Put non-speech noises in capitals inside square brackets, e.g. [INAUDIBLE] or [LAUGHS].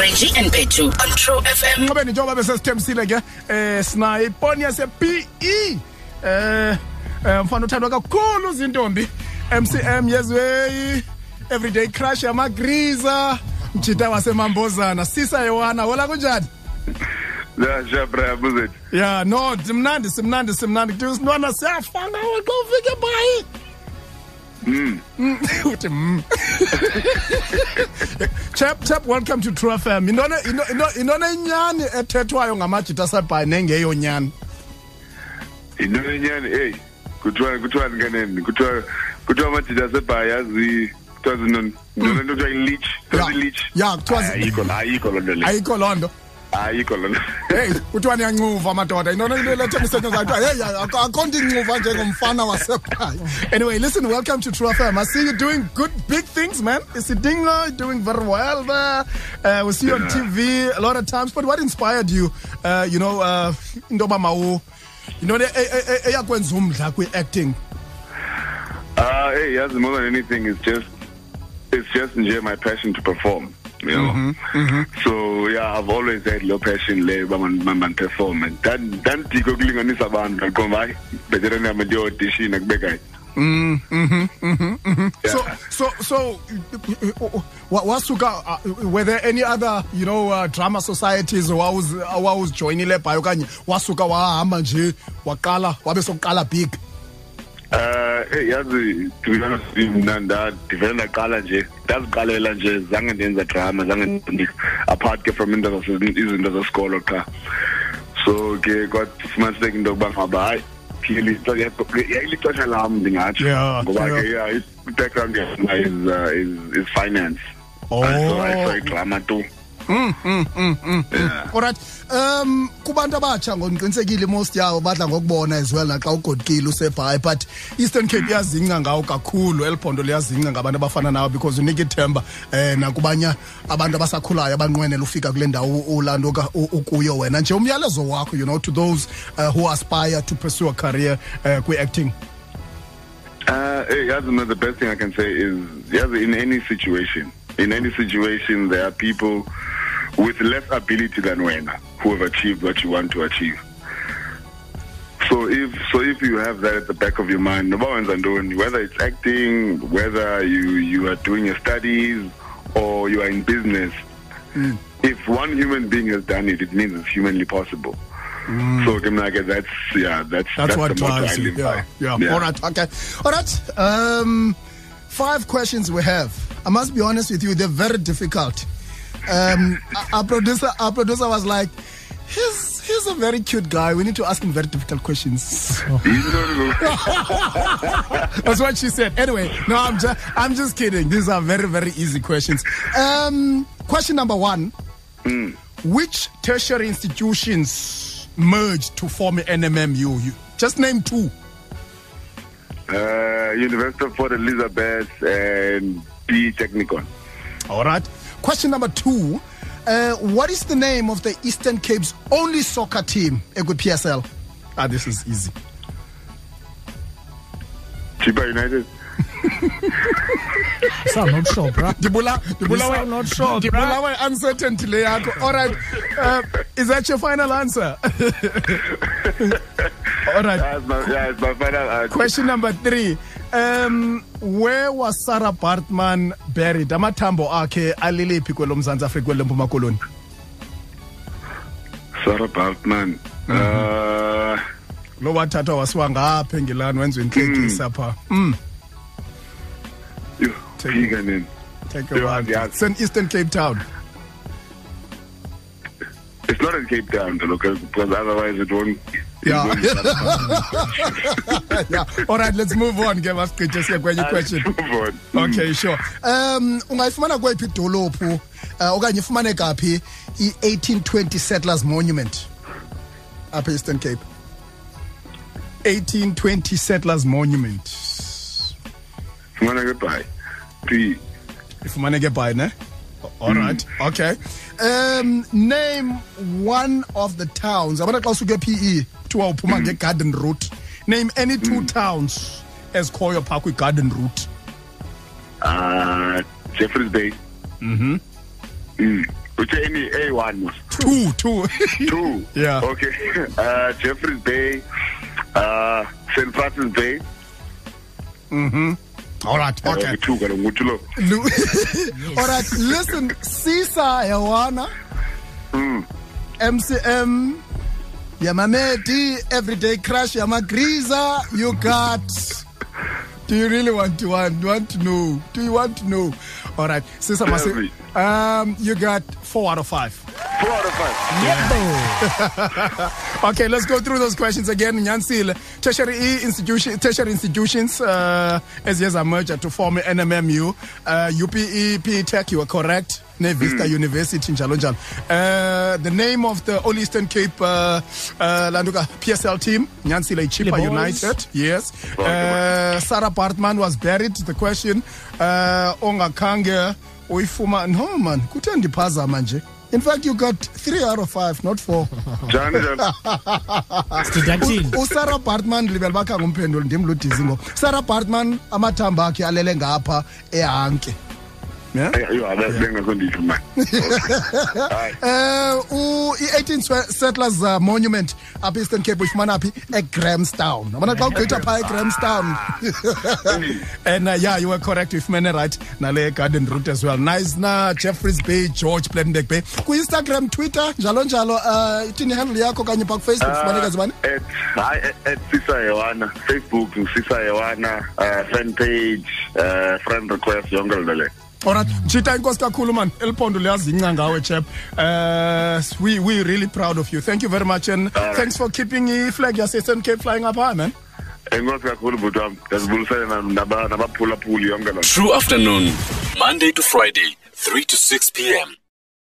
Reggie and Petu on True FM. nqobeni njengoba besesithembisile ke eh sinayo iponi yase-pe eh eh, mfana uthandwa kakhulu zintombi mcm yezweyi everyday crush yamagriza mjita wasemambozana sisa yewana wola kunjani Ya shabra buzethu. ya no simnandi simnandi simnandi kuthi sintwana siyafanga xa ufike bayi Mm. [LAUGHS] uthi mm. [LAUGHS] chap chap welcome to true fm intona into- into- intona inyani ethethwayo ngamajita asebhayi nengeyonyani Into enyani hey kuthiwa kuthiwa nganeni kuthiwa kuthiwa amajita asebhayi yazi kuthiwa zinoni nona nto kuthiwa i-leech Ya. kuthiwa i-leech Ya, kuthiwa zi- ayikho la ayikho loo nto le. Ayikho loo nto. Ayikho loo nto heyi kuthiwa niyancuva intona into lethe misetyenziswa kuthiwa heyi akho nto incuva njengomfana wasebhayi anyway listen welcome to tru fm i see you doing good big things man. Isidingo doing very well there. Uh, we see you on tv a lot of times but what inspired you? Uh, you know uh, into yoba mawu yintoni eyakwenza umdla kwi-acting? Uh, hey, yazi more than anything, it's just it's just nje my passion to perform. You know, Mm-hmm, so yeah, I've always had low passion le man man perform and dan dan tiko kulinganisa abantu ngoba hayi betere na manje audition akubeka. So, so, so, uh, wa- wasuka, uh, were there any other, you know, uh, drama societies wawuz wawuzijoyinile bhayo okanye wasuka wahamba nje waqala wabe sokuqala big? Hey, yazi to be honest mna ndaqala nje ndaziqalela nje zange ndenza drama zange apart ke from into izinto zesikolo qha so ke kwafumaniseka into yokuba ngaba hayi yayilixesha lam ndingatsho ngoba ke yeah i-background is, uh, is, is finance Oh. And so I saw drama too. Alright um kubantu abatsha ngondiqinisekile most yawo badla ngokubona as well naxa ugodukile usebhayi but eastern cape iyazingca ngawo kakhulu. Eli phondo liyazingca ngabantu abafana nawo because unika ithemba um nakubanye abantu abasakhulayo abanqwenela ufika kule ndawo ulaa ka- u- ukuyo wena. Nje umyalezo wakho you know to those uh, who aspire to pursue a career uh, kwi-acting. Uh, hey, Yazi, no, the best thing I can say is, Yazi, in any situation, in any situation, there are people with less ability than Wena who have achieved what you want to achieve. So if so, if you have that at the back of your mind, whether it's acting, whether you you are doing your studies or you are in business, if one human being has done it, it means it's humanly possible. So, Kimnaga, that's yeah, that's That's, what the motto I drives you. live Yeah, by. yeah. All right. Okay. All right. Um, five questions we have. I must be honest with you; they're very difficult. Um, our- our producer, our producer was like, "He's he's a very cute guy. We need to ask him very difficult questions." [LAUGHS] That's what she said. Anyway, no, I'm just I'm just kidding. These are very very easy questions. Um, question number one: Which tertiary institutions merged to form NMMU? You just name two. Uh, University of Port Elizabeth and B Technikon. All right. Question number two. Uh, what is the name of the Eastern Cape's only soccer team at PSL? Ah, this is easy. Chippa United. [LAUGHS] I'm not sure, bro. Dibula, Dibula, I'm not sure, Dibula, uncertainty. le yakho. All right. Uh, is that your final answer? [LAUGHS] All right. That's my, yeah, it's my final answer. Question number three. Um, where was Sarah Baartman buried? Amathambo akhe aliliphi kwelo Mzantsi Afrika kwelo Mpuma Koloni? Sarah Baartman. Uh, Lo wathathwa wasiwa ngapha engilani wenziwa intlekisa apha. Mm, you, Piga name. take a yeah. It's an Eastern Cape town. It's not in Cape Town, though, because because otherwise it won't. Yeah. [LAUGHS] yeah. All right, let's move on. Give us just a kwenye question. Move on. Okay, sure. Um ungayifumana kwephi idolophu uh, okanye ifumane kaphi i-1820 Settlers Monument apha Eastern Cape. 1820 Settlers Monument. Fumana ke bye. P. Ifumaneke by ne? All right. Okay. Um name one of the towns. Abana xa usuke PE kuthiwa uphuma nge-garden route. Name any two towns as ezikhoyo phaa kwi-garden route. Uh, Jeffreys Bay. Mm-hmm. Mm. Uche any A1 two two two. [LAUGHS] Yeah. Okay. [LAUGHS] Uh, Jeffreys Bay, uh, St. Francis Bay. All right okay. two kaloku nguthi lo. Lu- [LAUGHS] all right listen sisa hewana mcm yamamedi everyday crush yamagriza you got. Do you really want to want, want to know? Do you want to know? All right sisa Tell masi um you got four out of five. Four out of five. [LAUGHS] Okay, let's go through those questions again. Nyansile, tertiary institution, tertiary institutions, uh, as yes, are merged to form NMMU, uh, UPE, Tech, you are correct. Nevista University, njalo njalo. Uh, the name of the All Eastern Cape uh, uh, Landuka PSL team, Nyansile Chippa Boys. United, yes. Uh, Sarah Baartman was buried. The question, uh, Ongakange, Uifuma, no man, kuthe ndiphazama nje. In fact, you got three out of five, not four. Njani njani. deducting usarah bartman libele bakha ngumphenduli ndim ludizi ngo sarah baartman amathambo akhe alele ngapha ehanke yeah? Yeah. Hayi. uh, i-18 settlers uh, monument apha eastern cape uyifumana phi egramstown abona xa ugqitha phaa egramstown [LAUGHS] and uh, yeah you were correct uyifumene right nale garden route as well nice na jeffreys bay george plenberg bay kwi-instagram twitter njalo njalo uh, ithini handle yakho kanye phaa kufacebook fumaneka zibani at hayi at- at Sisa Yewana Facebook Sisa Yewana uh, fan page uh, friend request yonke lento le. Alright, Chita inkosi kakhulu man. Elpondo liyazinca ngawe chap. Uh we we really proud of you. Thank you very much and Alright. thanks for keeping the flag your Eastern Cape flying up high man. Enkosi kakhulu bhuti wami. Ndiyazibulisela nabaphulaphuli yonke loo. True afternoon, Monday to Friday, 3 to 6 p.m.